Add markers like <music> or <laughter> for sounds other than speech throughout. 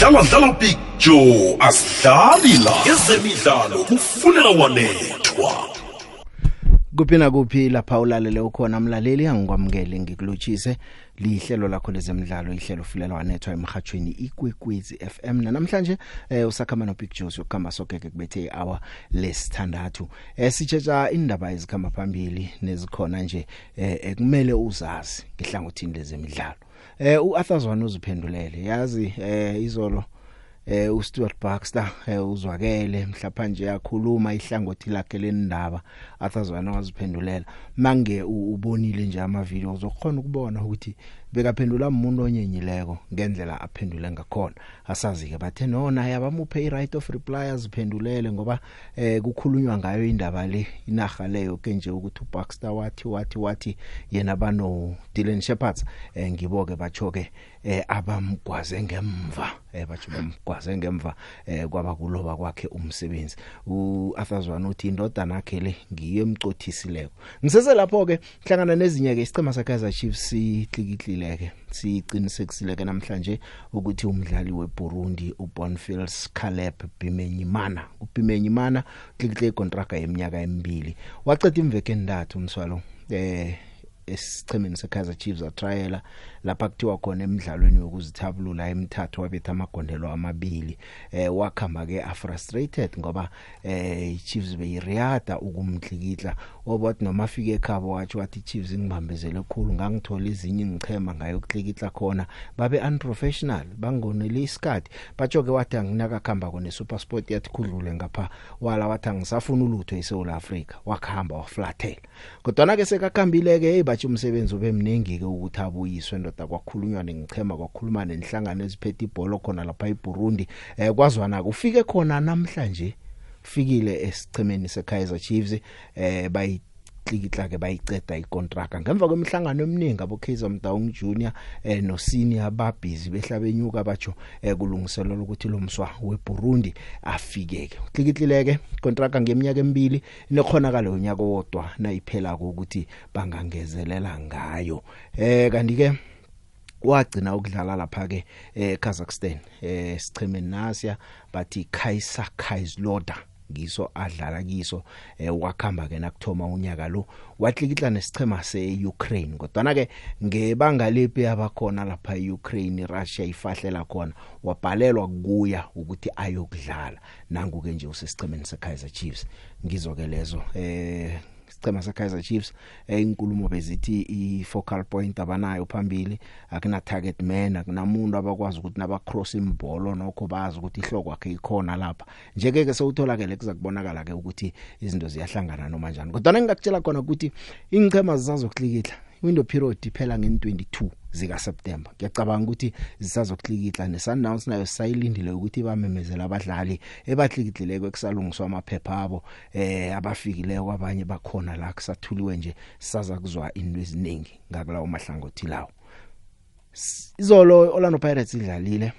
dlalwa dlalwa picture asidlali la ezemidlalo kufunela wanethwa kuphi nakuphi lapha ulalele ukhona mlaleli angikwamukele ngikulotshise lihlelo lakho lezemidlalo ihlelo fulela wanethwa emhathweni ikwekwezi FM namhlanje eh, usakhama no Big Juice yokukhamba sokeke kubethe ihour lesithandathu eh, sitshetsha indaba ezikhamba phambili nezikhona nje eh, ekumele eh, uzazi ngihlangothini lezemidlalo eh uArthur Zwane uziphendulele yazi eh izolo eh uStuart Baxter eh, uzwakele mhlapa nje yakhuluma ihlangothi lakhe lendaba athazwana waziphendulela mange ubonile nje ama videos ukhona ukubona ukuthi bekaphendula umuntu onyenyileko ngendlela aphendule ngakhona asazi ke bathe nona yabamuphe iright of reply aziphendulele ngoba eh kukhulunywa ngayo indaba le inaga leyo ke nje ukuthi uBaxter wathi wathi wathi yena bano Dylan Shepard eh ngiboke bacho ke eh abamgwaze ngemva eh bacho bamgwaze ngemva eh kwaba kuloba kwakhe umsebenzi uAthazwana uthi indodana yakhe le ngiye emcothisileko ngisese lapho ke hlangana nezinye ke isicema sakhe za Chiefs siklikile siqinisekileke siqinisekisile namhlanje ukuthi umdlali weBurundi uBonfils Caleb Bimenyimana uBimenyimana uklikle contract yeminyaka emibili waqeda imveke endathu umswalo eh esichimeni seKaizer Chiefs atrial lapha kuthiwa khona emidlalweni yokuzithabulula emithathu wabetha amagondelo amabili eh wakhamba ke frustrated ngoba eh iChiefs beyiriyada ukumhlikihla obathi noma afike ekhabo wathi wathi iChiefs ngibambezele kukhulu ngangithola izinyo ngichema ngayo ukuhlikihla khona babe unprofessional bangoneli isikadi batsho ke wathi anginaka khamba kone SuperSport yathi khudlule ngapha wala wathi angisafuna ulutho eSouth Africa wakhamba waflathela kodwa ke sekakhambile ke ebathu umsebenzi ubemningi ke ukuthi abuyiswe ndoda kwakhulunywa ngichema kwakhuluma nenhlangano eziphethe ibhola khona lapha eBurundi eh kwazwana kufike khona namhlanje fikile esichemeni seKaizer Chiefs eh bayi hlikihla ke bayiceda icontract ngemva kwemhlangano eminingi abo Kaizer Mdaung Junior eh no senior babhizi behla benyuka bajo eh kulungiselwa ukuthi lo mswa weBurundi afikeke hlikihlileke icontract ngeminyaka emibili nekhonakala unyaka wodwa nayiphela ukuthi bangangezelela ngayo eh kanti ke wagcina ukudlala lapha ke eKazakhstan eh, eh sichemeni nasia bathi Kaiser Kaizloda ngiso adlala kiso eh, wakhamba ke nakuthoma unyaka lo watlikitla nesichema seUkraine kodwana ke ngebanga lephi abakhona lapha eUkraine Russia ifahlela khona wabhalelwa kuya ukuthi ayokudlala nangu ke nje usesichemeni seKaizer Chiefs ngizo ke lezo eh isicema seKaizer Chiefs einkulumo bezithi ifocal point abanayo phambili akuna target man akunamuntu abakwazi ukuthi naba cross imbolo nokho bazi ukuthi ihloko yakhe ikhona lapha njeke ke sewutholakele kuzakubonakala ke ukuthi izinto ziyahlangana noma kanjani kodwa ngingakutshela khona ukuthi ingchema zisazokuhlikihla window period iphela nge22 zika September ngiyacabanga ukuthi zisazoklikihla nesundowns nayo sayilindile ukuthi bamemezela abadlali ebahlikidlileko ekusalungiswa amaphepha abo eh abafikile kwabanye bakhona la kusathuliwe nje sisaza kuzwa into eziningi ngakulawo mahlangothi lawo izolo Orlando Pirates idlalile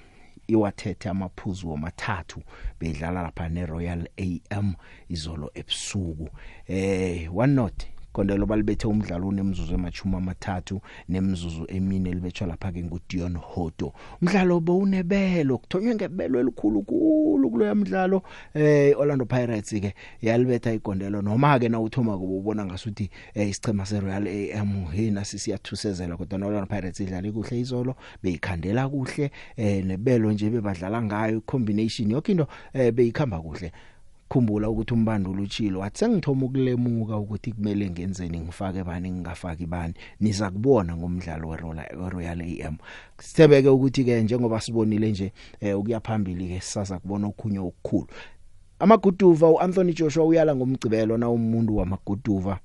iwathethe amaphuzu womathathu bedlala lapha neRoyal AM izolo ebusuku eh one not Kondelo balibethe umdlalo onemzuzu emachuma amathathu nemzuzu emine libetshwa lapha ke nguDion Hodo umdlalo bowunebelo kuthonywe ngebelo elikhulu kulo kuloya mdlalo eh Orlando Pirates ke yalibetha igondelo noma ke nawuthoma kube ubona ngasuthi eh, isichema seReal AM hina sisiyathusezela kodwa Orlando Pirates idlale kuhle izolo beyikhandela kuhle eh nebelo nje bebadlala ngayo combination yonke into eh beyikhamba kuhle khumbula ukuthi umbandulo utshilo wathi sengithoma ukulemuka ukuthi kumele ngenzeni ngifake bani ngingafaki bani niza kubona ngomdlalo weRoyal AM sithebeke ukuthi ke njengoba sibonile nje eh, ukuyaphambili ke sasa kubona okhunye okukhulu amaguduva uAnthony Joshua uyala ngomgcibelo na umuntu wamaguduva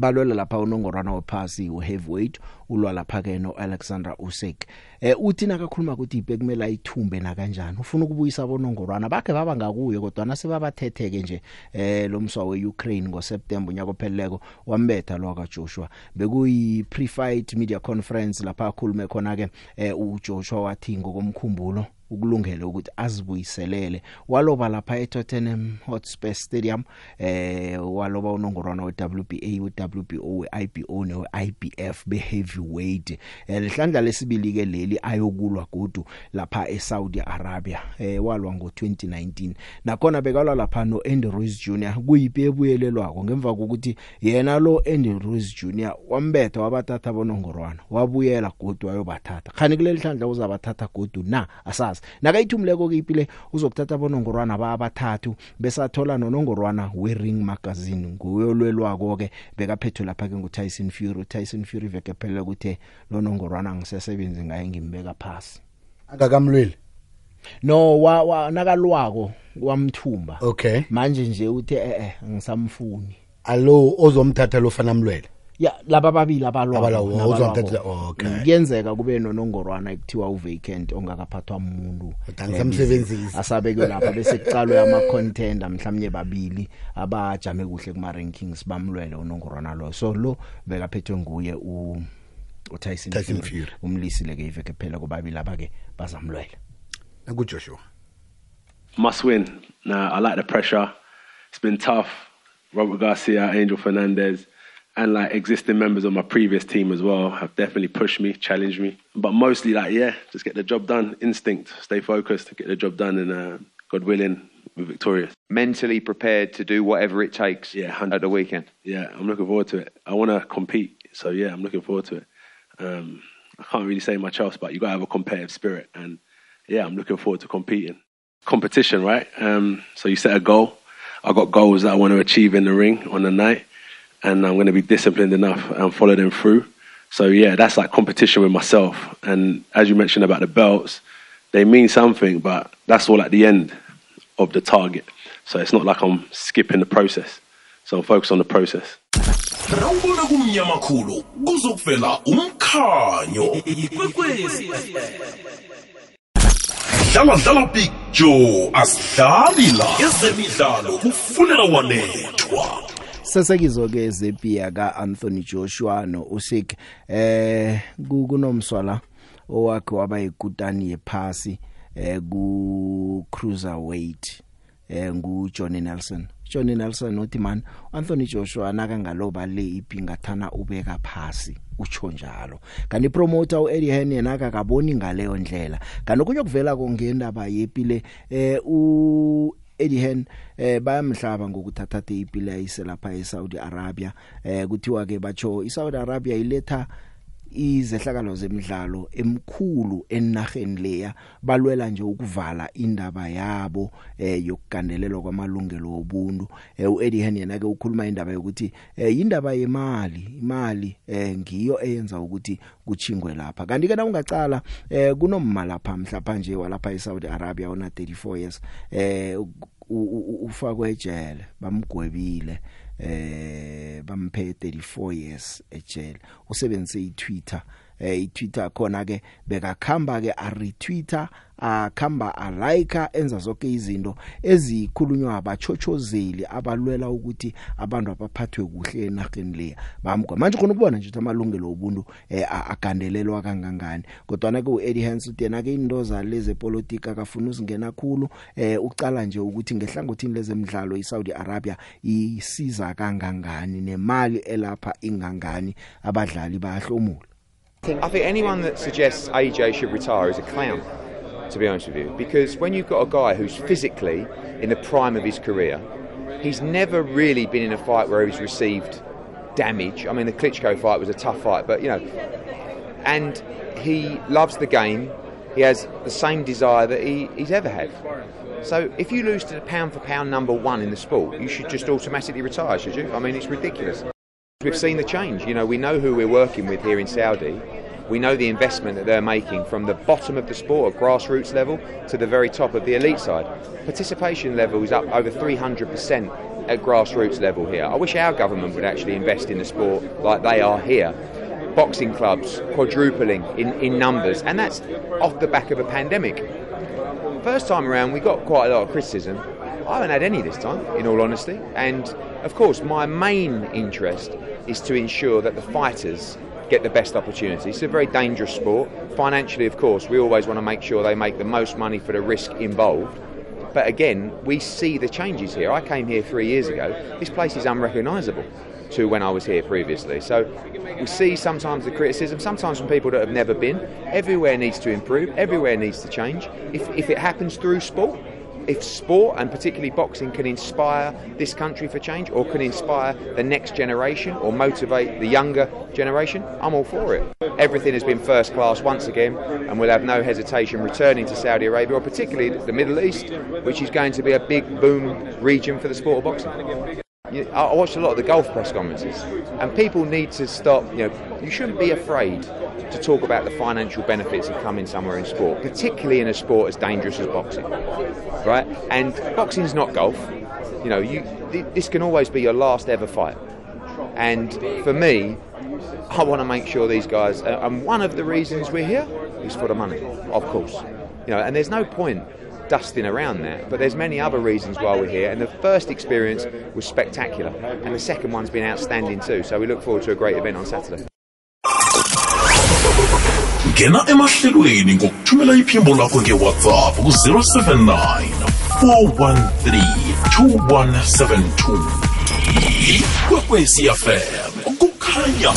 balwela lapha unongorwana wephasi uheavyweight ulwa lapha-ke no-alexander usik um eh, uthi nakakhuluma ukuthi ipe kumele ayithumbe nakanjani ufuna ukubuyisa bonongorwana bakhe baba ngakuyo kodwana sebabathethe-ke nje um lo mswa we-ukraine ngoseptemba unyaka opheleleko wambetha lwakajoshua bekuyi-prefight media conference lapha akhulume khona-ke um ujoshua wathi ngokomkhumbulo ukulungela ukuthi azibuyiselele waloba lapha eTottenham Hotspur Stadium eh waloba unongorwana weWBA weWBO weIBO neIBF behavior heavyweight eh, lehlandla lesibili ke leli ayokulwa godu lapha eSaudi Arabia eh walwa ngo2019 nakhona bekalwa lapha noAndrews Junior kuyipi ebuyelelwako ngemva kokuthi yena lo Andrews Junior wambetha wabathatha bonongorwana wabuyela godu wayobathatha khani kule lihlandla uzabathatha godu na asazi nakayithumileko kuyipile uzokuthatha bonongorwana abathathu besathola nonongorwana weRing magazine nguyo lwelwako ke bekaphethe lapha ke nguTyson Fury Tyson Fury vekephelela ukuthi lonongorwana ngisesebenzi ngaye ngimbeka phansi akakamlweli no wa, wa nakalwako wamthumba okay manje nje uthe eh eh ngisamfuni alo ozomthatha lofana mlwele ya laba babili abalwa ozomthatha okay kuyenzeka kube nonongorwana ekuthiwa uvacant ongakaphathwa umuntu ngisamsebenzisi asabeke lapha bese kucalwe ama contender mhlawumnye babili abajame kuhle kuma rankings bamlwele unongorwana lo so lo bekaphethwe nguye u um, uTyson Tyson Fury umlisile ke iveke phela kobabili laba ke bazamlwela naku Joshua must win now I like the pressure it's been tough Robert Garcia Angel Fernandez and like existing members of my previous team as well have definitely pushed me, challenged me. But mostly, like, yeah, just get the job done, instinct, stay focused, get the job done, and uh, God willing, we're victorious. Mentally prepared to do whatever it takes yeah, 100%. at the weekend. Yeah, I'm looking forward to it. I want to compete, so yeah, I'm looking forward to it. um, I can't really say much else, but you got to have a competitive spirit. And yeah, I'm looking forward to competing. Competition, right? Um, so you set a goal. I got goals that I want to achieve in the ring on the night, and I'm going to be disciplined enough and follow them through. So yeah, that's like competition with myself. And as you mentioned about the belts, they mean something, but that's all at the end of the target. So it's not like I'm skipping the process. So I'm focused on the process. rawubona kumnyama khulu kuzokuvela umkhanyo dlala dlala picture asidlali la ezemidlalo kufuneka wanethwa sesekizo-ke zepiya ka-anthony joshua no-usik eh kunomswala owakhe waba yikutani yephasi eh ku-cruiserweight eh ngujohn nelson Johnny Nelson noTiman Anthony Joshua naka ngaloba le ipi ngathana ubeka phasi utsho njalo kanti promoter uEddie Hearn yena akakaboni ngaleyo ndlela kanti kunye kuvela kongendaba yepi le eh u Eddie Hearn eh bayamhlaba ngokuthathathe ipila ayise lapha eSaudi Arabia eh kuthiwa ke batho iSaudi Arabia iletha izehlakalo zemidlalo emkhulu enarheni leya balwela nje ukuvala indaba yabo eh yokugandelelwa kwamalungelo obuntu eh uEddie Hearn yena ke ukhuluma indaba yokuthi eh indaba yemali imali eh ngiyo eyenza ukuthi kuchingwe lapha kanti ke na ungaqala eh kunomma lapha mhlapa nje walapha eSaudi Arabia ona 34 years eh ufakwe ejele bamgwebile eh bamphe 34 years ejele usebenzise iTwitter eh iTwitter khona ke bekakhamba ke a retweeter akhamba a like enza zonke izinto ezikhulunywa abachochozeli abalwela ukuthi abantu abaphathwe kuhle enarheni leya bamgwa manje khona ukubona nje ukuthi amalungelo obuntu eh, agandelelwa kangangani kodwa na ke uEddie Hansen tena ke indoza leze politika kafuna uzingena khulu eh, uqala nje ukuthi ngehlangothini lezemidlalo iSaudi Arabia isiza kangangani nemali elapha ingangani abadlali bayahlomula I think anyone that suggests AJ should retire is a clown, to be honest with you, because when you've got a guy who's physically in the prime of his career, he's never really been in a fight where he's received damage. I mean, the Klitschko fight was a tough fight, but you know, and he loves the game. He has the same desire that he, he's ever had. So if you lose to the pound for pound number one in the sport, you should just automatically retire, should you? I mean, it's ridiculous. We've seen the change. You know, we know who we're working with here in Saudi. We know the investment that they're making from the bottom of the sport, at grassroots level, to the very top of the elite side. Participation level is up over 300% at grassroots level here. I wish our government would actually invest in the sport like they are here. Boxing clubs quadrupling in, in numbers, and that's off the back of a pandemic. First time around, we got quite a lot of criticism I haven't had any this time, in all honesty. And of course, my main interest is to ensure that the fighters get the best opportunity. It's a very dangerous sport. Financially, of course, we always want to make sure they make the most money for the risk involved. But again, we see the changes here. I came here three years ago. This place is unrecognisable to when I was here previously. So we see sometimes the criticism, sometimes from people that have never been. Everywhere needs to improve, everywhere needs to change. If, if it happens through sport, if sport and particularly boxing can inspire this country for change or can inspire the next generation or motivate the younger generation, I'm all for it. Everything has been first class once again, and we'll have no hesitation returning to Saudi Arabia or particularly the Middle East, which is going to be a big boom region for the sport of boxing. You, I watched a lot of the golf press conferences, and people need to stop. You know, you shouldn't be afraid to talk about the financial benefits of coming somewhere in sport, particularly in a sport as dangerous as boxing, right? And boxing's not golf. You know, you th- this can always be your last ever fight. And for me, I want to make sure these guys. And one of the reasons we're here is for the money, of course. You know, and there's no point dusting around that. But there's many other reasons why we're here, and the first experience was spectacular, and the second one's been outstanding too. So we look forward to a great event on Saturday. ngena emahlelweni ngokuthumela iphimbo lakho ngewhatsapp ku-079 413 2172 ikwekwecfm kukhanya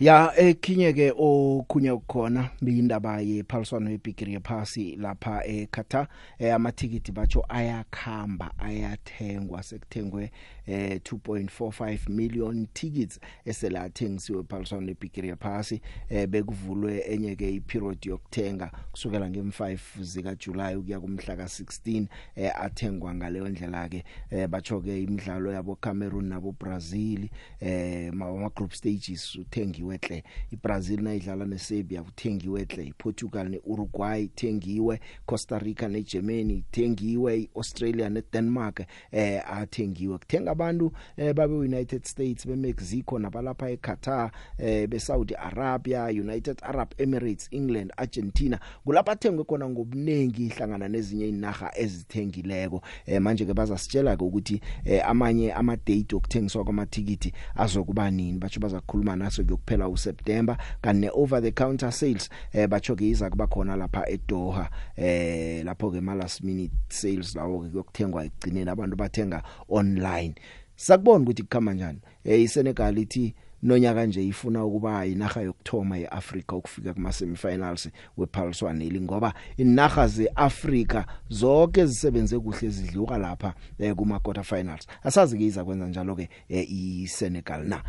ya ekhinye ke okhunye ukukhona beyindaba yephaliswano yebigree yaphasi lapha eQatar eh, amathikiti batsho ayakhamba ayathengwa sekuthengwe eh 2.45 million tickets eselathengisiwe ePaulson leBigree phasi eh bekuvulwe enye ke iperiod yokuthenga kusukela ngem5 zika July ukuya kumhla ka16 eh athengwa ngaleyo ndlela ke eh bacho ke imidlalo yabo Cameroon nabo Brazil eh ama group stages uthengiwe hle iBrazil nayidlala neSerbia uthengiwe hle iPortugal neUruguay ithengiwe Costa Rica neGermany ithengiwe iAustralia neDenmark eh athengiwe kuthenga abantu eh, babe United States beMexico nabalapha eQatar eh, beSaudi Arabia United Arab Emirates England Argentina kulapha thengwe khona ngobunengi ihlangana nezinye inaga ezithengileko eh, manje ke bazasitshela ke ukuthi eh, amanye ama date okuthengiswa kwamathikiti azokuba nini bathi bazakukhuluma naso kuyokuphela uSeptember kanti ne over the counter sales eh, bathi ke iza kuba khona lapha eDoha eh lapho ke ma last minute sales lawo ke kuyokuthengwa ekugcineni abantu bathenga online sakubona ukuthi kukhama njani eh iSenegal ithi nonyaka nje ifuna ukuba inaga yokthoma eAfrica ukufika kuma semifinals wePalswaneli ngoba inaga zeAfrica zonke zisebenze kuhle zidluka lapha eh, kuma quarter finals asazi kiza kwenza njalo ke eh, iSenegal na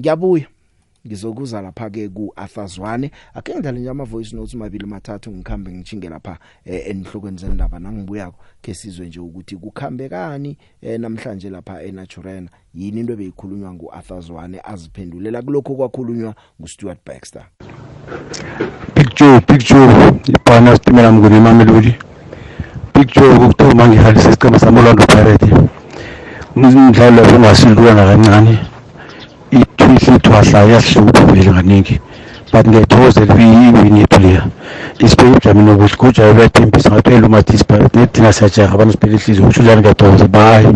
ngiyabuya ngizokuza lapha ke kuAthazwane ake ngidlale nje ama voice notes mabili mathathu ngikhambe ngijinge lapha eh, enhlokweni zendaba nangibuyako ke sizwe nje ukuthi kukhambekani eh, namhlanje lapha eNaturena yini into beyikhulunywa nguAthazwane aziphendulela kulokho kwakhulunywa nguStuart Baxter picture picture ibhana sitimela mnguni mamelodi picture ukuthoma ngihlalisa isicema samolando pirate umdlalo lo ungasilwana kancane itwist ithwahla yasihlukuphumile kaningi but ngiyathokozela iwini yethu leya isibheke ujamini ukuthi kujaye uyathembisa ngaphela umadispa nedinga siyajaha abantu siphele ihliziyo kusho njani ngiyathokoza bayi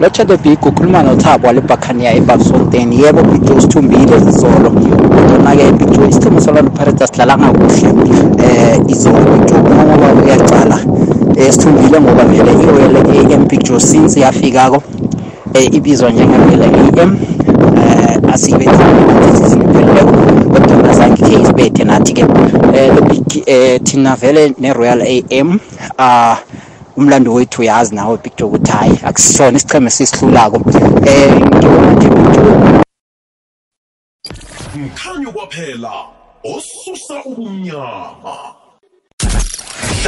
lotsha the big ukhuluma nothabo walebhakhaniya ebakusolteni yebo ibhidro usithumbile zisolo kodwa-ke ibhidro isithembu solwana pirate asidlalanga kuhle um eh, izolo ibhidro kungoba uyacala um sithumbile ngoba vele i-oil m picture since yafikako Eh, ibizwa njenge-L_E_M eh, asiyibethi kodwa zange khe isibethe nathi-ke um thina vele ne-royal a m um umlando wethu uyazi nawe picture ukuthi hayi akusona isicheme sisihlulako um mkhanya kwaphela osusa ubumnyama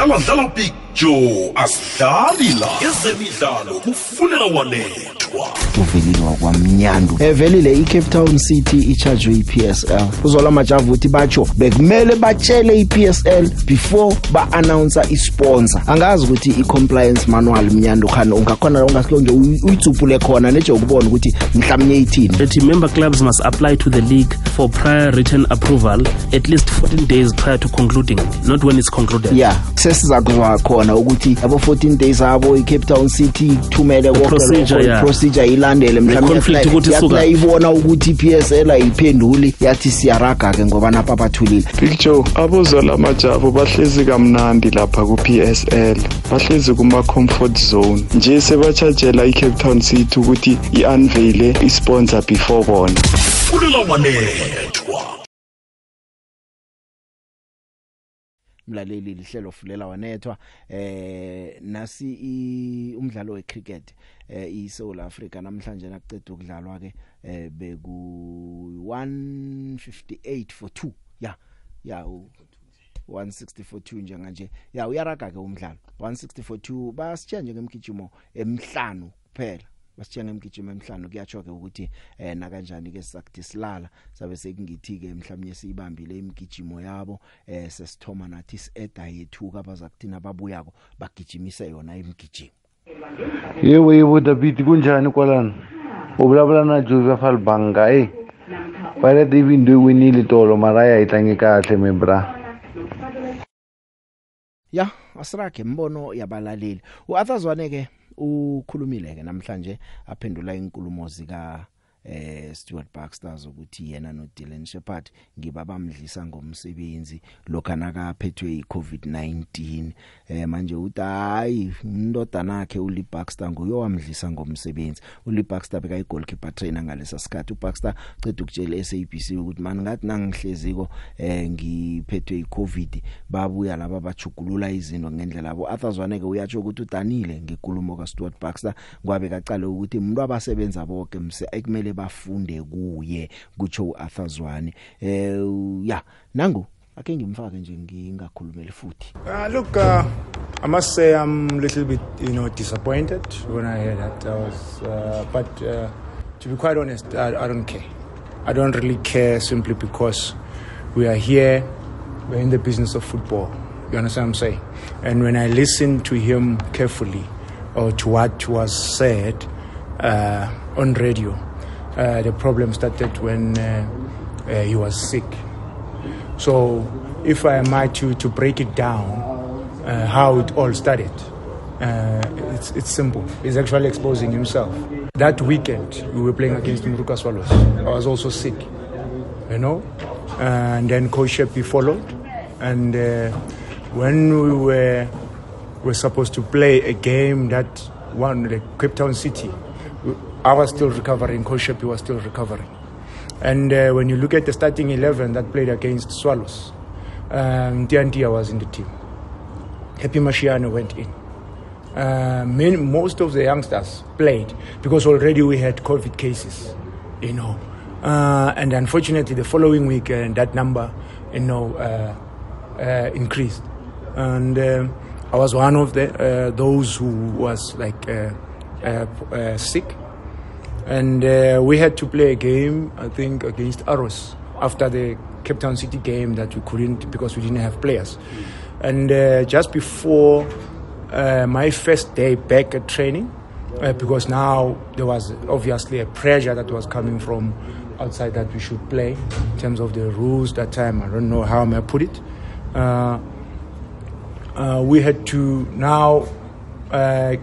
kudlalwa dlalwa picture asidlali la ezemidlalo kufunela walethwa uvelile wakwamnyandu evelile i-cape town city ichajwe i-psl uzola majava uthi batsho bekumele batshele i-psl before ba-announsa isponsor angazi ukuthi i-compliance manual mnyandu khani ungakhona ungasilonje uyitsupule khona neje ukubona ukuthi mhlawumnye ithini ethi member clubs must apply to the league for prior written approval at least 14 days prior to concluding not when it's concluded yeah Se sesiza kuzwa khona ukuthi abo 14 days abo iCape Town City ithumele konke procedure ilandele mhlawumbe yaphela ibona ukuthi PSL ayiphenduli yathi siyaraga ke ngoba napa bathulile Big Joe abuzwa lamajabo bahlezi kamnandi lapha ku PSL bahlezi kuma comfort zone nje sebachajela iCape Town City ukuthi iunveil isponsor before bona kulela wanethwa mlaleli lihlelo fulela wanethwa eh nasi i, umdlalo wecricket eh iSouth Africa namhlanje nakuceda ukudlalwa ke eh beku 158 for 2 yeah yeah u, 1642 njenganje ya uyaraga ke umdlalo 1642 basitshe nje ngemgijimo emhlanu kuphela masitshena emgijima emhlanu kuyachoke ukuthi eh na kanjani ke sizakuthi silala sabe sekungithi ke mhlawumnye siyibambile imgijimo yabo eh sesithoma nathi sieda yethu kabazakuthina babuyako bagijimise yona imgijimo Yebo yebo David kunjani kwalana ubulabula na Joseph Albanga eh Pare David ndo winile tolo mara ya itlange kahle membra Ya asirage imbono yabalaleli uAthazwane ke ukhulumile ke namhlanje aphendula inkulumo zika eh Stuart Baxter ukuthi yena no Dylan Shepard ngibabamdlisa ngomsebenzi lokhana kaphethwe iCovid-19 eh manje uthi hayi indodana yakhe uLi Baxter nguyowamdlisa ngomsebenzi uLi Baxter beka igoalkeeper trainer ngalesa sikhathi uBaxter cede ukutshela SABC ukuthi man ngathi nangihleziko eh ngiphethwe iCovid babuya laba bajugulula izinto ngendlela yabo athazwaneke uyatsho ukuthi udanile ngekulumo kaStuart Baxter kwabe kaqale ukuthi umuntu abasebenza bonke mse ekumele kumele bafunde kuye kutsho uArthur Zwane eh ya nangu ake ngimfake nje ngingakhulumeli futhi uh, look uh, i must say i'm a little bit you know disappointed when i heard that i was uh, but uh, to be quite honest I, i don't care i don't really care simply because we are here we're in the business of football you understand what i'm saying and when i listened to him carefully or to what was said uh, on radio uh, the problem started when uh, uh, he was sick. So, if I am to, to break it down, uh, how it all started, uh, it's, it's simple. He's actually exposing himself. That weekend, we were playing against Muruka Swallows. I was also sick, you know, and then Coach Shepi followed. And when we were, were supposed to play a game that won the Cape Town City, I was still recovering, Coach Shepi was still recovering. And uh, when you look at the starting 11 that played against Swallows, um, Tiantia was in the team. Happy Mashiano went in. Uh, many, most of the youngsters played because already we had COVID cases, you know. Uh, and unfortunately, the following week, that number, you know, uh, uh, increased. And uh, I was one of the, those who was like sick and uh, we had to play a game I think against Aros after the Cape Town City game that we couldn't because we didn't have players. And uh, just before uh, my first day back at training, uh, because now there was obviously a pressure that was coming from outside that we should play in terms of the rules that time. I don't know how I put it. Uh, uh, we had to now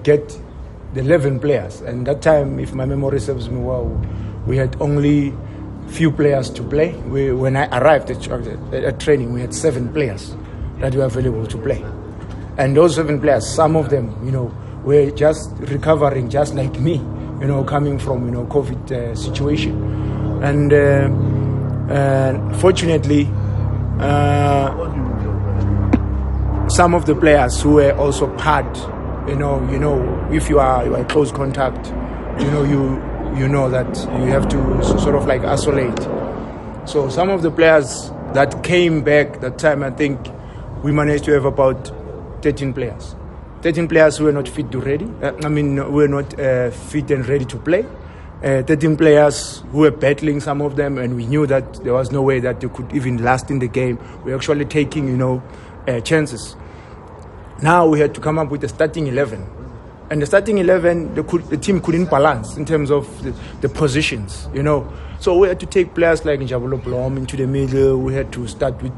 get the 11 players. And that time, if my memory serves me well, we had only few players to play. We, when I arrived at, at training, we had seven players that were available to play. And those seven players, some of them, you know, were just recovering, just like me, you know, coming from, you know, COVID uh, situation. And uh, uh, fortunately, uh, some of the players who were also part you know, you know, if you are you are close contact, you know, you you know that you have to sort of like isolate. So some of the players that came back that time, I think we managed to have about 13 players. 13 players were not fit to ready. Uh, I mean, were not uh, fit and ready to play. Uh, 13 players who were battling some of them, and we knew that there was no way that they could even last in the game. We we're actually taking, you know, uh, chances. Now we had to come up with a starting 11. And the starting 11, the, could, the team couldn't balance in terms of the, the, positions, you know. So we had to take players like Njabulo Blom into the middle. We had to start with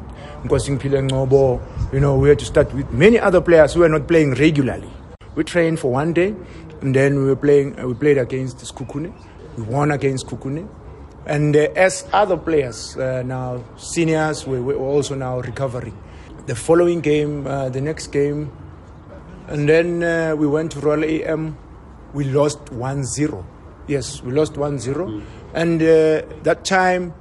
Nkosing Pile Ngobo. You know, we had to start with many other players who were not playing regularly. We trained for one day, and then we were playing. We played against Skukune. We won against Skukune. And uh, as other players uh, now, seniors, we were also now recovering. the following game, uh, the next game. And then uh, we went to Royal AM. We lost 1 0. Yes, we lost 1 0. Mm. And uh, that time,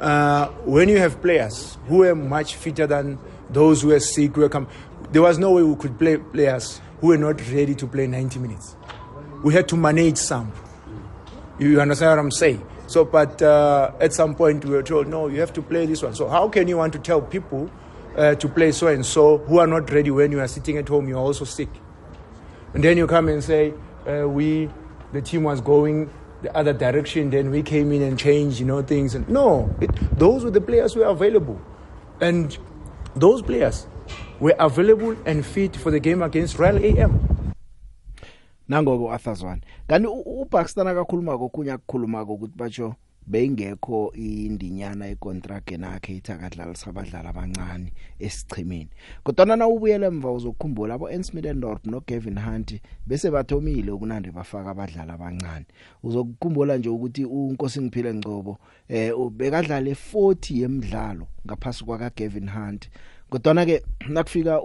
uh, when you have players who were much fitter than those who were sick, who were come, there was no way we could play players who were not ready to play 90 minutes. We had to manage some. You understand what I'm saying? So, but uh, at some point we were told, no, you have to play this one. So, how can you want to tell people uh, to play so and so, who are not ready when you are sitting at home, you are also sick. And then you come and say, uh, we, the team was going the other direction, then we came in and changed, you know, things. And no, it, those were the players who were available. And those players were available and fit for the game against Real AM. nangoko athazwane kanti uBaxton akakhuluma kokunye akukhuluma ukuthi batsho beyingekho indinyana econtract nakhe ithakadlalisa abadlali abancane esichimeni kodwa na ubuyele emva uzokhumbula abo Ensmidendorp no Gavin Hunt bese bathomile ukunande bafaka abadlali abancane uzokukhumbula nje ukuthi uNkosi ngiphile ngcobo eh ubekadlale 40 yemidlalo ngaphasi kwa Gavin Hunt kodwa na ke nakufika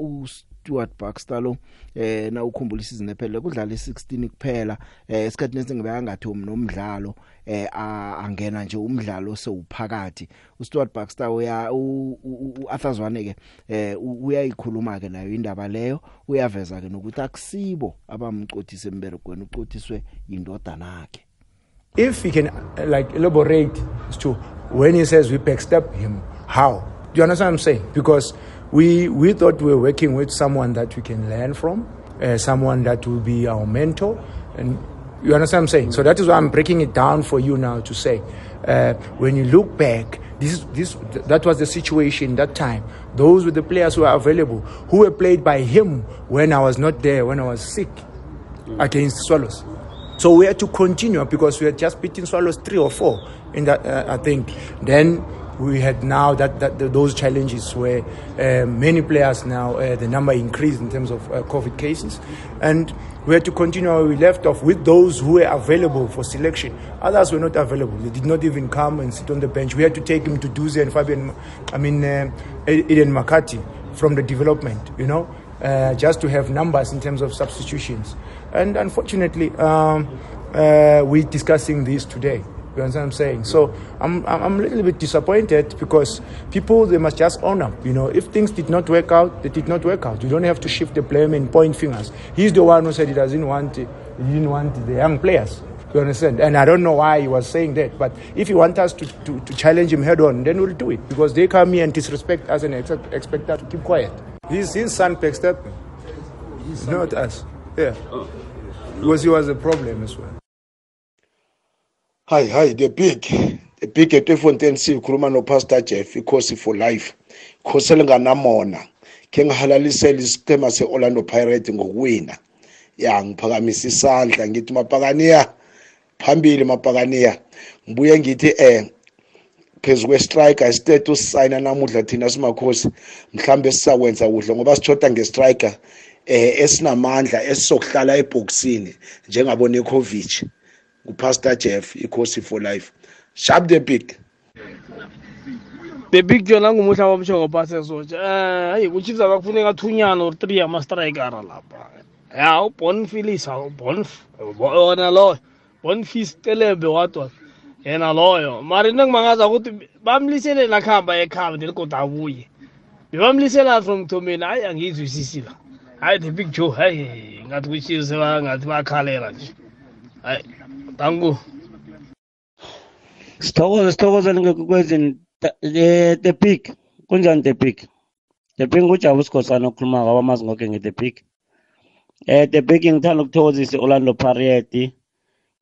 Stuart Baxter lo eh na ukhumbula isizini ephelele kudlala i16 kuphela eh isikhathi nesingibeka ngathi umnomdlalo eh angena nje umdlalo sewuphakathi uStuart Baxter uya uAthazwane ke eh uyayikhuluma ke nayo indaba leyo uyaveza ke nokuthi akusibo abamcotisa emberegweni ucotiswe indodana yakhe if he can like elaborate as to when he says we backstab him how do you understand what i'm saying because We, we thought we were working with someone that we can learn from, uh, someone that will be our mentor. And you understand what I'm saying? So that is why I'm breaking it down for you now to say, uh, when you look back, this, this, th- that was the situation that time. Those were the players who were available, who were played by him when I was not there, when I was sick mm. against Swallows. So we had to continue because we had just beaten Swallows three or four in that, uh, I think. Then we had now that, that those challenges where uh, many players now uh, the number increased in terms of uh, COVID cases, and we had to continue where we left off with those who were available for selection. Others were not available; they did not even come and sit on the bench. We had to take him to Duze and Fabian, I mean uh, e-, Eden Makati from the development, you know, uh, just to have numbers in terms of substitutions. And unfortunately, um, uh, we're discussing this today. You understand what I'm saying? So I'm, I'm a little bit disappointed because people, they must just own up. You know, if things did not work out, they did not work out. You don't have to shift the blame and point fingers. He's the one who said he doesn't want, he didn't want the young players. You understand? And I don't know why he was saying that. But if you want us to, to, to challenge him head on, then we'll do it. Because they come here and disrespect us and expect, expect us to keep quiet. His, his son backstabbed me. Not us. Yeah. Oh. Because he was a problem as well. Hi hi the big the big at eFontaine sikhuluma noPastor Jeff ikhosi for life ikhosi elinganamona ke ngihalalisele isiqhema seOrlando Pirates ngokuwina ya ngiphakamisa isandla ngithi mapakaniya phambili mapakaniya ngibuye ngithi eh phezu kwe-striker isitethu sisayina namuhla thina simakhosi mhlambe sisakwenza kuhle ngoba sithoda nge-striker um esinamandla esizokuhlala ebhokisini njengabonikovic ngupastor jeff ikhosi for life sharp the big the big john angumuhla wamshoko phase sotsha um eh, hayi kuchiefs abakufuneka athunyana or three ama-strikera lapha ya ubonfilis yona loyo bonfis celembe wadwa yena loyo mara into engimangaza ukuthi bamlisele nakuhamba ekhamba nelikoda abuye bebamlisela from kuthomeni hayi angiyizwisisi la hayi the big joe hayi ngathi kuchiefs ngathi bakhalela nje hayi tangu sithokoze sithokoze ningekokwezini the big kunjani the big the big ngujaba usikhosana okhuluma ngabo amazi ngoke nge-the big um eh, the big ngithanda ukuthokozisa i-orlando parieti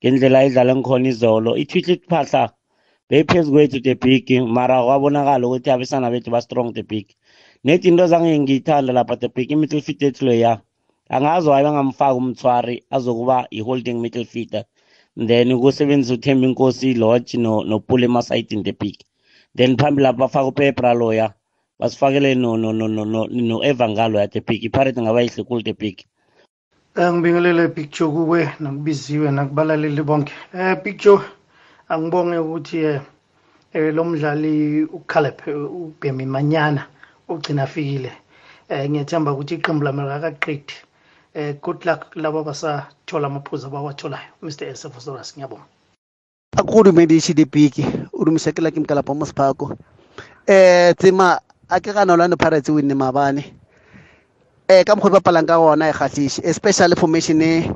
ngendlela idlale ngikhona izolo ithwitlit phahla beyiphezu kwethu the big mara kwabonakala ukuthi abesana bethu ba-strong the big nethi into zange ngiyithanda lapha the big i-middle fit ethu leya angazi waye bangamfaka umthwari azokuba i-holding middle feeder then ukusebenzisa uthemba inkosi lodge nopula emasayidini the big then phambili lapho bafake upepra loya basifakele no-evangalo yathe big iparate ngaba yihle kulu the big angibingelele big joe kuwe nakubiziwe nakubalaleli bonke um big joe angibonge ukuthi um um lo mdlali ukhalep ubhemi manyana ugcina afikile um ngiyethemba ukuthi iqembu lami lakaqedi eh good luck laba basathola amaphuzu abawatholayo mr esefosoras ngiyabonga akurhulumente i-gdp udumisekela ke mkalapa mosiphako eh tsema a ke gana orlando pirates winne mabane eh ka mokgwa ba palang ka gona e kgatlhise especially formation e-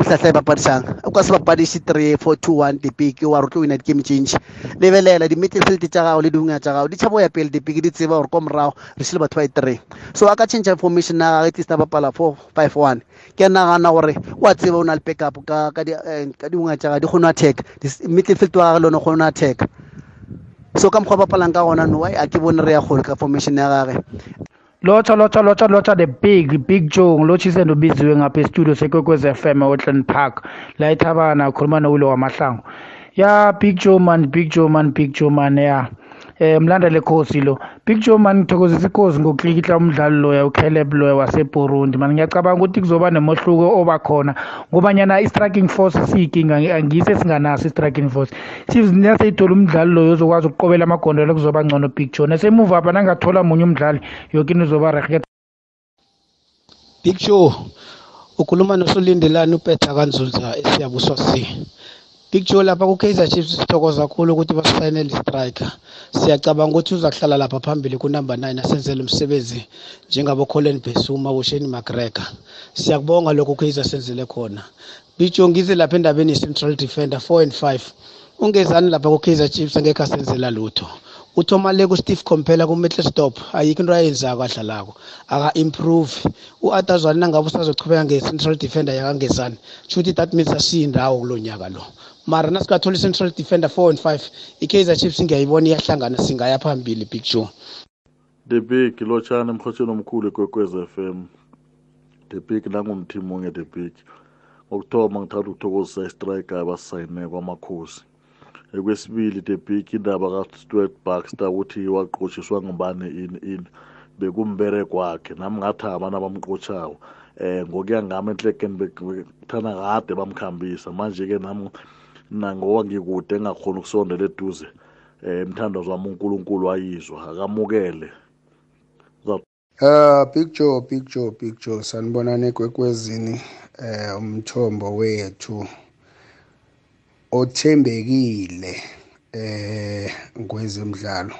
mohlahla e bapadisang o ka se bapadise three four two one dipeke wa re tlo wina di-game change lebelela di-midfield tša gago le diunga tša gago di tšhabo ya pele dipeke di tseba gore ko morago re šile batho ba e three so a ka change information na gage tlisa bapala four five one ke nagana gore wa tseba o na le packup ka diunga tša gago di kgone attack midfield wa gage le one o kgone attack so ka mokgwa bapalang ka gona no a ke bone re ya kgole ka formation ya gage Lotha lotha lotha lotha the big big Joe ngilotshise nobiziwe ngapha e-studio sekwekwez FM e-Oakland Park la eThabana ukhuluma nowilo wamahlangu. Ya big Joe man big Joe man big Joe man ya um mlandele ekhosi lo big joe mani ngithokozisa ikhosi ngoklikihla umdlali loya ucaleb loya waseburundi mani ngiyacabanga ukuthi kuzoba nemohluko obakhona ngobanyana i-striking force siyinkinga angise singanaso i-striking force chiefs naseyithola umdlali loyo ozokwazi ukuqobela amagondelo kuzoba ngcono big joe nasemuva apha nangathola munye umdlali yoke into izoba rehe big joe ukhuluma nosolindelani upeta kanzunza esiyabuswa c Big Joe lapha ku-Kaizer Chiefs sithokoza kakhulu ukuthi basifayine le striker siyacabanga ukuthi uza kuhlala lapha phambili kunumber nine asenzele umsebenzi njengabo Colin Besuma bosheni McGregor siyakubonga lokho u-Kaizer senzele khona Big Joe ngize lapha endabeni ye-central defender four and five ungezani lapha ku-Kaizer Chiefs angekho asenzela lutho uthomaleko steve compela kumittlestop ayikho into ayenzako adlalako aka-improve u-atazwane nangabe usazochubeka nge-central defender yakangezani shouthi that means asiyindawo kulo nyaka lo mara nasikathola i-central defender four and five i-kaizer chiefs ngiyayibona iyahlangana singaya phambili big joe the big lotshana emhotsheni omkhulu ekwekwez f m the big nangumthimo onge the big ngokuthoma ngithanda ukuthokozisa istrike abasisayine kwamakhosi ekwesibili the big indaba kastuart baxter ukuthi waqotshiswa ngubani ini ini bekumbereko wakhe nami ngathi abana bamqotshawo um eh, ngokuya ngami enhlekeni bekuthana kade bamkhambisa manje-ke nami mina ngoba ngikude engakhona ukusondela eduze um eh, mthandazo wami unkulunkulu ayizwa akamukele Uh, big joe big joe big joe sanibonana egwekwezini eh umthombo wethu othembekile eh ngwezemidlalo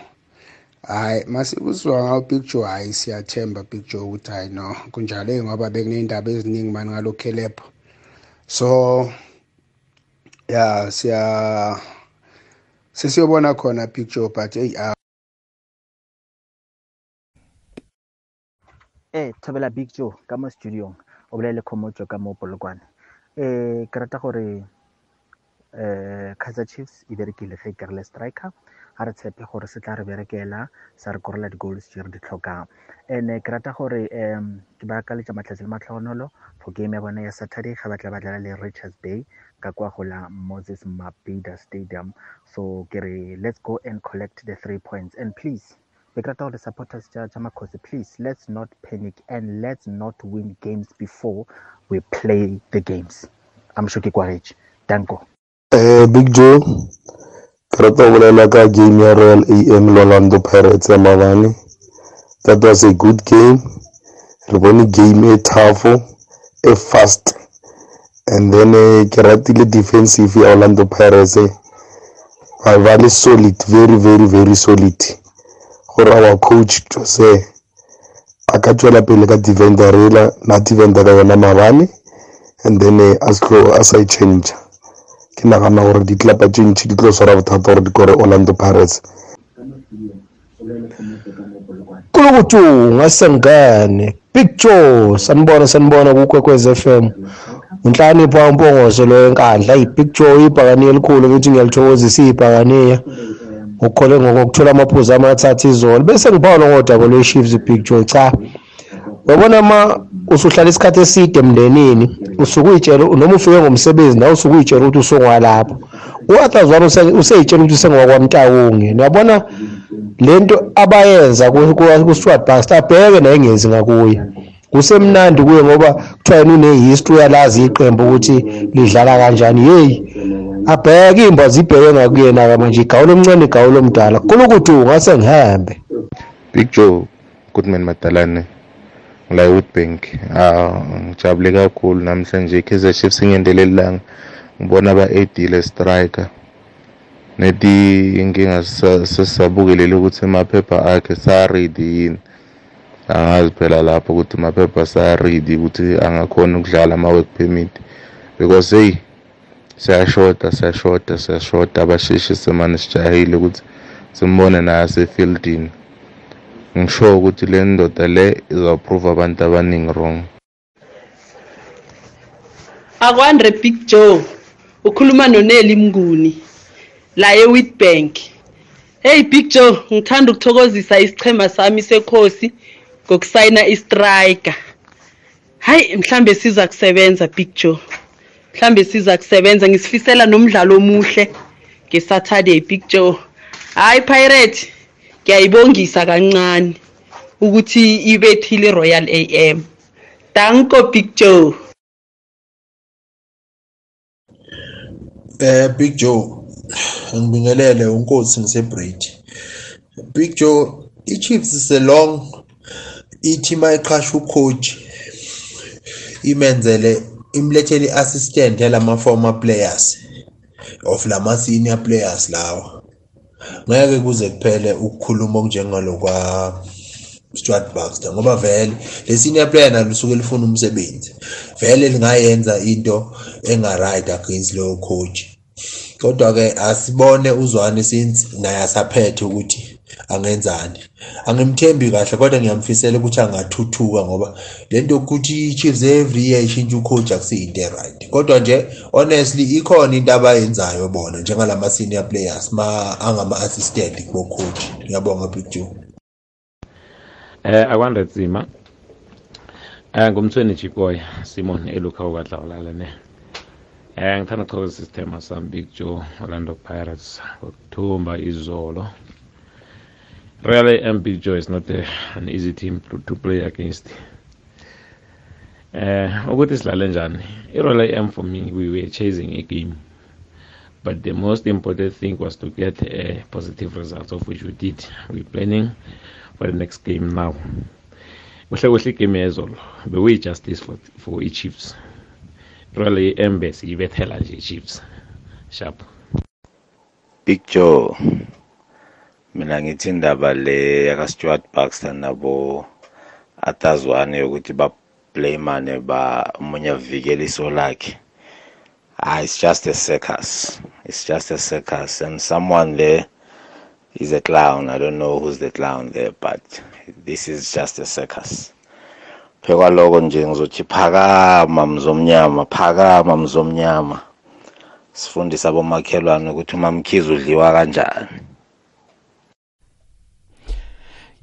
hayi masikuzwa ngawo big joe hayi siyathemba big joe ukuthi hayi no kunjalo ngoba bekuney'ndaba eziningi mani ngalokhelebho so ya siya sesiyobona khona picture but hey ah. eh thabela big joe ka mo studiong o bolele khomotso ka mo polokwane eh ke rata gore eh kaizer chiefs e berekile ge ke le striker ga re tshepe gore se tla re berekela sa re korela di-goals tse re di tlhokang and-e eh, ke rata gore um ke ba ka letsa matlhatsi le matlhogonolo for game ya bona ya saturday ga ba tla ba dlala le richards bay ka kwa go la moses mabida stadium so ke re let's go and collect the three points and please bekrata gore supporters tša tša makhosi please let's not panic and let's not win games before we play the games i'm sure ke kwagetše danko eh big joe ke rata go bolela ka game ya royal am lorlando pirates ya mabane that was a good game re bone game e tough e fast and then eh, ke ratile defensive ya orlando pirates eh. ba ba le solid very very very solid gore our coach jose a ka tswela pele ka divenderela na divendera yona mabane and then eh, a slo a sa e change ke nagana gore ditlapa tse ntšhi di tlo swara bothata gore di kore orlando pirates kolokutung asenkane big joe sanibona sanibona kukwekwez f m mm -hmm. inhlakanipho kaMpongoso lo enkandla i-big joy ibhakaniya elikhulu ukuthi ngiyalithokozisa ibhakaniya ukhole ngokuthola amaphuzu amathathu izolo bese ngibhala ngodaba lwe-chiefs i-big joy cha wabona ma usuhlala isikhathi eside emndenini usuke uyitshela noma ufike ngomsebenzi nawe usuke uyitshela ukuthi usongwalapho u-athazwane useyitshela ukuthi usengowakwamtawunge niyabona lento abayenza ku-swat bust abheke nayengenzi ngakuye kusemnandi kuye ngoba kuthiwa yena une-history yalazi iqembu ukuthi lidlala kanjani yeyi abheke iy'mba zibheke ngakuyena-ke manje igawulo omncane igawulo omdala kulukuthi ungase ngihambe big joe goodman madalane la e-woodbank ngijabule kakhulu namhlanje i-kaizer chiefs ingendele lilanga ngibona aba-adile striker neti inkinga sesabukelele ukuthi amaphepha akhe saredi yini angazi phela lapho ukuthi maphepha ayaridi ukuthi angakhona ukudlala ama-work permit because hey siyashoda siyashoda siyashoda abasheshi semane sijahile ukuthi simbone naye asefieldini ngisho ukuthi le ndoda le izawuprova abantu abaningi wrong akwandre big joe ukhuluma noneli mnguni la ewitbank hey big joe ngithanda ukuthokozisa isichema sami sekhosi ngokusayina istriker hayi mhlambe siza kusebenza big joe mhlambe siza kusebenza ngisifisela nomdlalo omuhle ngesaturday big joe hayi pirate ngiyayibongisa kancane ukuthi ibethile iroyal a m danko big joe eh big joe ngibingelele unkosi ngisebridge big joe ichiefs is a long ithi uma iqhasha ucoach imenzele imlethele i-assistant yalama former players of lama senior players lawa ngeke kuze kuphele ukukhuluma okunjengalo kwa Stuart Baxter ngoba vele le senior player nalo usuke lifuna umsebenzi vele lingayenza into engaright against lo coach kodwa ke asibone uzwane since naye asaphethe ukuthi angenzani. Angimthembi kahle kodwa ngiyamfisela ukuthi angathuthuka ngoba lento yokuthi i-Chiefs every year ishintshe ukhoji akusiyinto e-right kodwa nje honestly ikhona into abayenzayo bona njengalama senior players ma angama-assistant kubokhoji. Ngiyabonga Big Joe. Eh akwanda nzima. Eh ngumthweni Chipoy Simon Elukhawu kadlawulala ne. Eh ngithanda ukuchokoza isithema sami Big Joe Orlando Pirates ngokuthumba izolo Real and Big Joe is not a, an easy team to, to play against. Eh uh, ukuthi silale njani? I-Real AM for me we were chasing a game. But the most important thing was to get a positive result of which we did. We're planning for the next game now. kuhle kuhle igame yezolo bekuyi-justice for, for i-chiefs rale i-embes iyibethela nje i-chiefs sharp big joe mina ngithi indaba le yakastuart baxter nabo atazwane yokuthi bablamane ba umunye avikele iso lakhe ah, it's just a circus it's just a circus and someone there is a clown i don't know who's the clown there but this is just a circus phekwaloko nje ngizothi phakama mzomnyama phakama mzomnyama sifundisa abomakhelwane ukuthi umamkhizi udliwa kanjani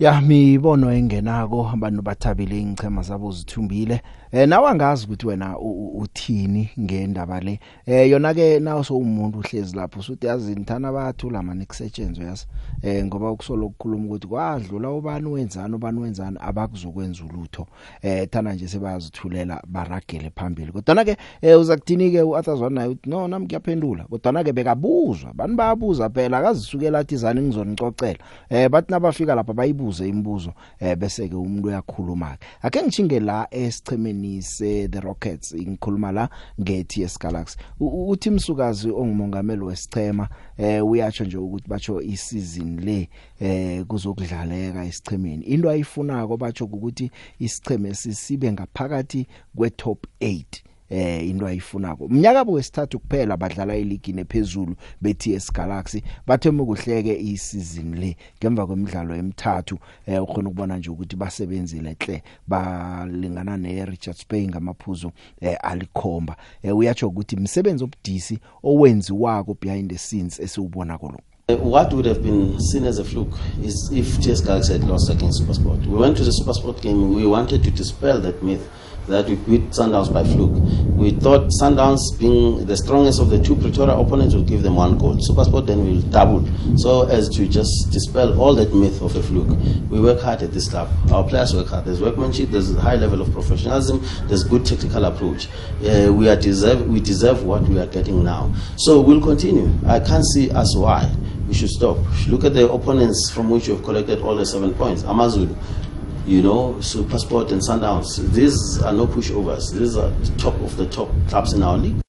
yami bono engenako abantu bathabile ingchema zabo zithumbile Eh nawa ngazi ukuthi wena uthini ngendaba le. Eh yona ke nawo so umuntu uhlezi lapho usuthi yazi nthana bayathula manje kusetshenzwe yazi. Eh ngoba ukusolo ukukhuluma ukuthi kwadlula ubani wenzani ubani wenzani abakuzokwenza ulutho. Eh thana nje sebazithulela baragele phambili. Kodwa ke eh uza kuthini ke uAthazwana naye uthi no nami ngiyaphendula. Kodwa ke bekabuzwa. Bani bayabuza phela akazisukela athi zani ngizonicocela. Eh bathi nabafika lapha bayibuze imibuzo eh bese ke umuntu uyakhuluma. Ake ngichinge la esichemeni esiqhemeni se eh, the Rockets ngikhuluma la ngeTS Galaxy uthi umsukazi ongumongameli wesichema eh uyatsho nje ukuthi batsho isizini le eh kuzokudlaleka esichemeni into ayifunako batsho ukuthi isicheme sisibe ngaphakathi kwe top 8 eh into ayifunako mnyaka bowesithathu kuphela badlala eligi nephezulu beTS Galaxy bathema ukuhleke isizini le ngemva kwemidlalo emithathu eh ukhona ukubona nje ukuthi basebenzile hle balingana neRichards Bay ngamaphuzu eh alikhomba eh uyatsho ukuthi umsebenzi obudisi owenziwa ko behind the scenes esiwubona kolo eh, what would have been seen as a fluke is if TS Galaxy had lost against SuperSport. We went to the SuperSport game, we wanted to dispel that myth that we beat Sundowns by fluke. We thought Sundowns, being the strongest of the two Pretoria opponents, would give them one goal. Supersport then will double, so as to just dispel all that myth of a fluke. We work hard at this club. Our players work hard. There's workmanship, there's a high level of professionalism, there's good technical approach. Uh, we, are deserve, we deserve what we are getting now. So we'll continue. I can't see us why we should stop. Look at the opponents from which you have collected all the seven points. Amazulu, you know, so Passport and Sundowns. These are no pushovers. These are the top of the top clubs in our league.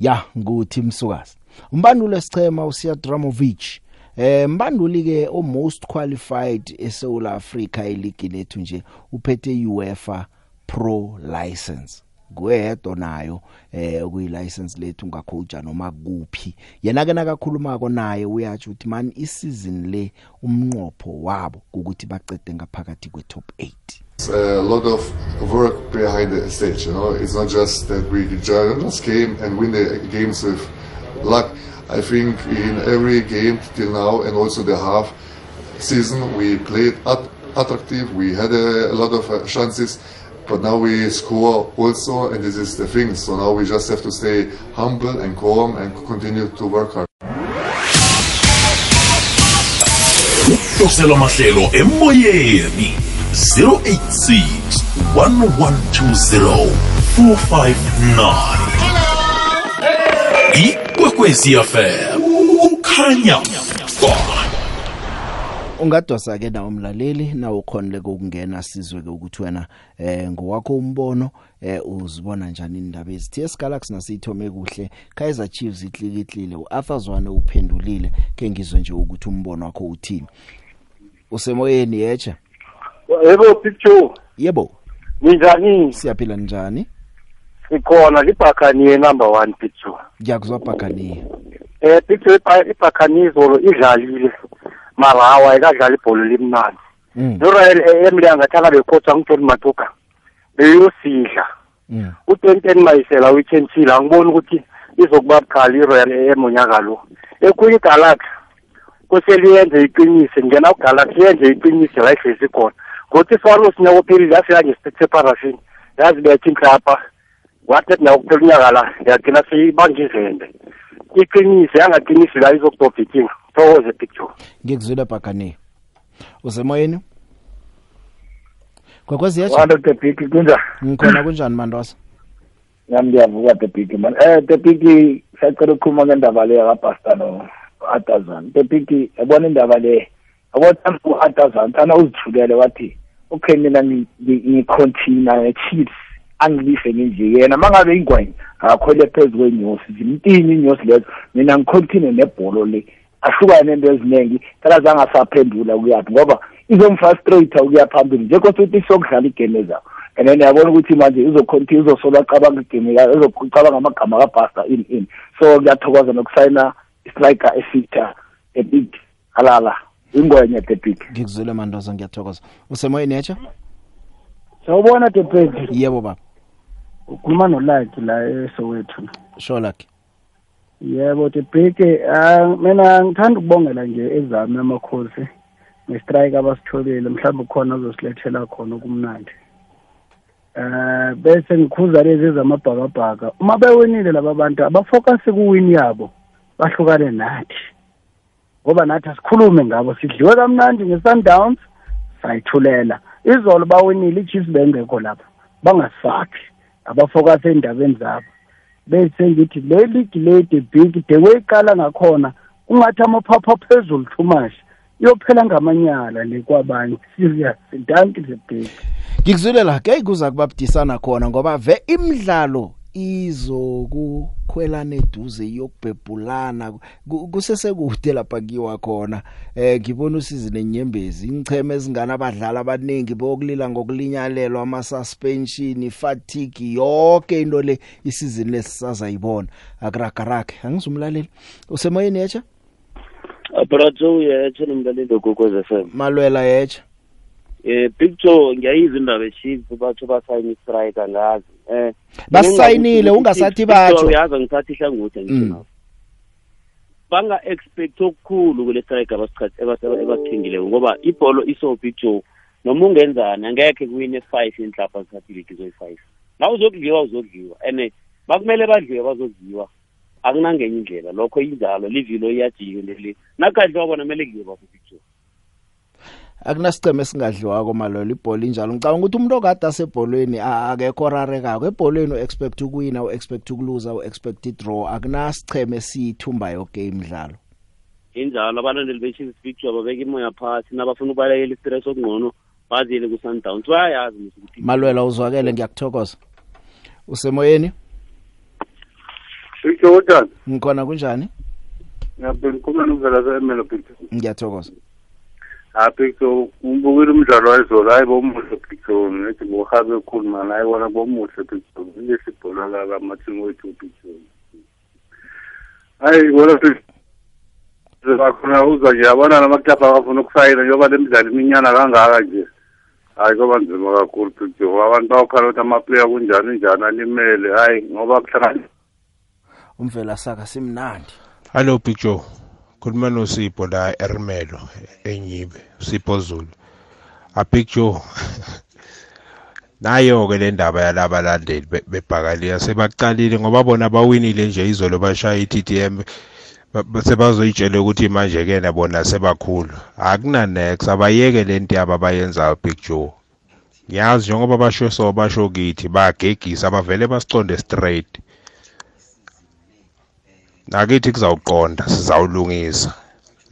Ya, nguthi Msukazi. Umbandulo esichema uSiya Dramovic. Eh mbanduli ke o most qualified eSouth Africa eligini lethu nje uphethe UEFA Pro license. kuyedo nayo eh okuyilicense lethu ngacoacha noma kuphi yena ke nakakhuluma ko naye uyathi uthi man isizini le umnqopho wabo ukuthi baqede ngaphakathi kwe top 8 It's a lot of work behind the stage, you know. It's not just that we just came and win the games with luck. I think in every game till now and also the half season we played at attractive. We had a, a lot of uh, chances. But now we score also, and this is the thing. So now we just have to stay humble and calm and continue to work hard. Hlasela mahlelo emoyeni 086 1120 459 ikwekwezi yafela ukhanya ba ungadosa ke nawo umlaleli nawo ukhonile ukungena sizwe ke ukuthi wena eh ngowakho umbono eh uzibona njani indaba ezithe Galaxy nasithome kuhle Kaizer Chiefs ihlikihlile uArthur Zwane uphendulile ke ngizwe nje ukuthi umbono wakho uthini usemoyeni yecha yebo picture yebo ninjani siyaphila njani sikhona libhakani number 1 picture ngiyakuzwa bhakani eh picture ibhakani izolo idlalile mara hawa ayikadlala ibholo limnandi mm. norayel emlanga athi akabekhotha ngujohn matuka beyosidla mm. u-tenten mayisela uyi-championship angiboni ukuthi izokuba bukhali i-royal am unyaka lo ekhunye igalaxy kuseliyenze iqinise ngena kugalaxy yenze iqinise la ihlezi khona ngothi iswaros nyaka ophelile yafika ngeseparafini yazibetha inhlapa wathi nawo kuphela unyaka la yagcina seyibanga izembe iqinise yangaqinisi la izokudobha ikinga thokoze picture ngikuzwile bhagane usemoyeni kwakwezi yathi walo tebhiki kunjani ngikhona kunjani mandosa nami ngiyavuka tebhiki man eh tebhiki sacela ukukhuluma ngendaba le yakapasta no atazan tebhiki yabona indaba le yabona u-atazan ana uzithulele wathi okay mina ngicontina ne-chiefs angilife nginje yena mangabe ingwenya akhwele phezu kwenyosi zimtini inyosi lezo mina ngicontinue nebholo le ahlukane into eziningi akazange asaphendula kuyaphi ngoba izomfrustrate ukuya phambili njengosuthi sokudlala igame ezayo and then yabona ukuthi manje izocontinue izosola acabanga igame izocabanga amagama kabhasta in in so kuyathokoza nokusayina istriker efitha ebig alala ingwenye debig ngikuzwile mandoza ngiyathokoza usemoyeni etsha sawubona debig yebo baba ukhuluma nolaki la esowethu sho lucky yebo Tibhiki ah, mina ngithanda ukubongela nje ezami amakhosi nestrike abasitholile mhlawumbe kukhona ozosilethela khona okumnandi eh bese ngikhuza lezi zamabhakabhaka uma bewinile laba bantu abafocus kuwini yabo bahlukane nathi ngoba nathi asikhulume ngabo sidliwe kamnandi nge-sundowns sayithulela izolo bawinile i-chiefs bengekho lapha bangasakhi abafokase endabeni zabo bese ngithi leli giledi big the way iqala ngakhona ungathi amaphapha phezulu thumashe iyophela ngamanyala le kwabanye serious ntanti the big ngikuzwile la ke kuza kuba budisana khona ngoba ve imidlalo izokukhwelana eduze yokubhebhulana kusesekude lapha kiwa khona eh ngibona usizini enyembezi incheme ezingana abadlali abaningi bokulila ngokulinyalelwa ama suspension fatigue yonke into le isizini lesizayibona akurakarake angizumlaleli usemoyeni yacha Abrazo yacha nomlaleli gogo FM Malwela yacha eh picture ngiyayizwa indaba eshithu batho basayine strike angazi eh basayinile ungasathi batho uyazi ngithatha ihlangothi ngisho mm. banga expect okukhulu kule strike abasikhingileyo ngoba ibholo iso picture noma ungenzani angekhe kuwine five inhlapa zikhathiliki zoyi-five na uzokudliwa uzokudliwa and bakumele badliwe bazokudliwa akunangenye indlela lokho injalo livilo iyajike ndeli nakadliwa bona kumele kudliwe bakupicture akunasiceme singadliwako malolo ibhola injalo ngicabanga ukuthi umuntu okade asebholweni akekho rarekako ebholweni uexpect ukuwina uexpect ukuluza uexpect idraw akunasiceme siyithumba yonke imidlalo injalo abalandeli be-chiefs picture babeka imoya phasi nabafuna ukubalekela istress okungcono baziyele ku-sundowns bayayazi ukuthi malwela uzwakele ngiyakuthokoza usemoyeni Victor Wodan. Ngikhona kunjani? Ngiyaphila ukhuluma novela zaemelo Peter. Ngiyathokoza. hayi so ngibukile umdlalo wayizolo hayi bomuhle bhijoni ngithi ngohabe ekhuluma naye bona bomuhle bhijoni ilesibhola lakamathini wethu bhijoni hayi bona bakhona uza nje yabona namaklabhu abafuna ukusayina njengoba le midlalo iminyana kangaka nje hayi kuba nzima kakhulu bhijoni abantu bawukhala ukuthi amaplayer kunjani njani alimele hayi ngoba kuhlangana umvela saka simnandi hello big joe khuluma nosipho la erimelo enyibe usipho zulu apicture nayo-ke le ndaba yalabalandeli bebhakaliya sebaqalile ngoba bona bawinile nje izolo bashaya i-t t m sebazoyitshela ukuthi manje-ke nabona sebakhulu akunanex abayeke le nto yabo abayenzayo picture ngiyazi njengoba basho so basho kithi bagegisa bavele basiconde straight nakithi kuzawuqonda sizawulungisa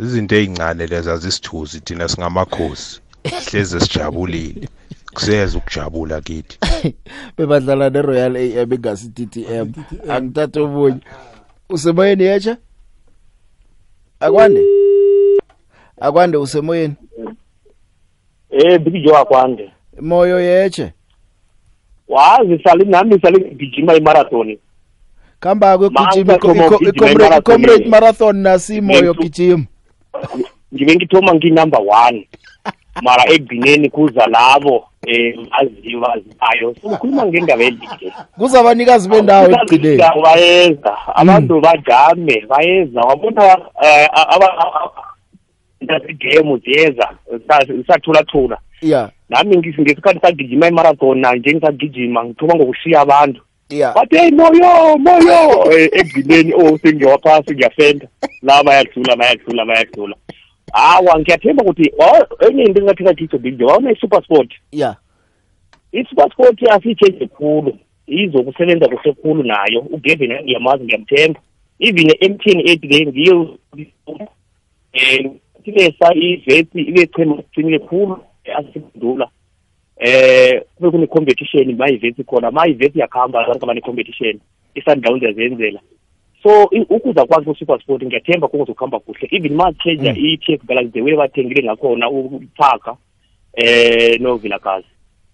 izinto ezincane lezi azisithuzi thina singamakhosi hleze sijabulile kuseza ukujabula kithi <coughs> bebadlala ne-royal a m engasi-ttm angithatha omunye usemoyeni yetsha akwande akwande usemoyeni eh bikijo akwande moyo yetshe wazi sali nami sali ngigijima imarathoni kuhamba kwegijima i-comrade marathon nasimo yogijima ngibe ngithoma nginumber one mara ekugcineni kuza labo um aziwa ayo sokhuluma ngendaba elihle kuzabanikazi bendawo ekugcineni bayeza abantu hmm. bajame bayeza wabona zasegemu eh, ziyeza zisathulathula ya nami ngesikhathi sagijima imarathon nanje ngisagijima ngithoma ngokushiya abantu yeah bathi hey moyo moyo <laughs> ekudlileni eh, o oh, sengiyowaphasi ngiyafenda la bayadlula bayadlula bayadlula hawa ngiyathemba ukuthi oh, enye into engathika kiso big wawona i-super sport yeah i-super sport asiyitshenje khulu izokusebenza kuhle khulu nayo ugevin ngiyamazi ngiyamthemba even e-m ten eight le ngiyo um ibe sa ivesi ibe chema sinile khulu eh, asibundula eh kube kune-competition ma-events khona ama-events yakuhamba abantu abane-competition i-sundowns yazenzela so ukuza kwazi ku-super sport ngiyathemba kukuzokuhamba kuhle even ma-treasure mm. i-tf galaxy the way bathengile ngakhona uphaka eh novila gazi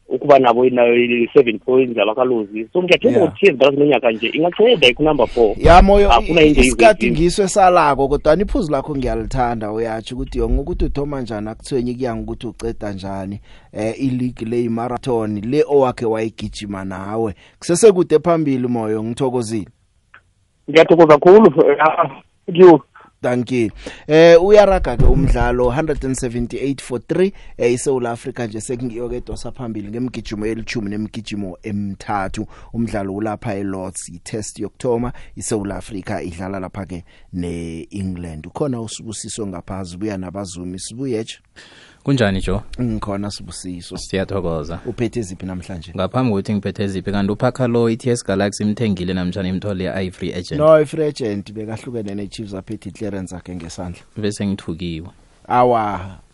ukuba nabo i-seven points abakaluzi so ngiyathenga yeah. ukuthi brothers nonyaka nje inganceda ikunumber four ya moyo isikhathi ngiso esalako kodwa iphuzu lakho ngiyalithanda uyatsho ukuthi yonke ukuthi uthoma njani akuthwenyi kuyanga ukuthi uceda njani eh i-league le marathon le owakhe wayigijima nawe kusesekude phambili moyo ngithokozile ngiyathokoza khulu cool. uh, ah, you Stanki eh uyaraga ke umdlalo 178 for 3 eh iSouth Africa nje sekungiyo ke dosa phambili ngemgijimo elithumi nemgijimo emithathu umdlalo ulapha eLords itest yokthoma iSouth Africa idlala lapha ke neEngland ukhona usibusiso ngaphazi buya nabazumi sibuye nje kunjani jo ngikhona sibusiso siyathokoza uphethe iziphi namhlanje ngaphambi kokuthi ngiphethe iziphi kanti uphakha lo i-ts galaxy imthengile namhlanje imthole i-free agent no i-free agent bekahlukene ne-chiefs aphethe i-clearance akhe ngesandla bese ngithukiwe awa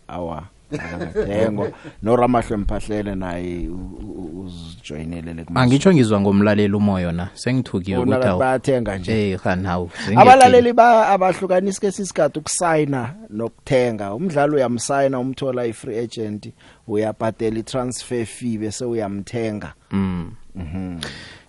awa akathengwa noramahle mphahlele naye uzijoyinelele kuma angitsho ngizwa ngomlaleli umoyo na sengithukiwe ukuthi bayathenga nje eh hanawu abalaleli ba abahlukanisi ke sisikade ukusayina nokuthenga umdlalo uyamsayina umthola i-free agent uyabhatela i-transfer fee bese uyamthenga mhm mm mhm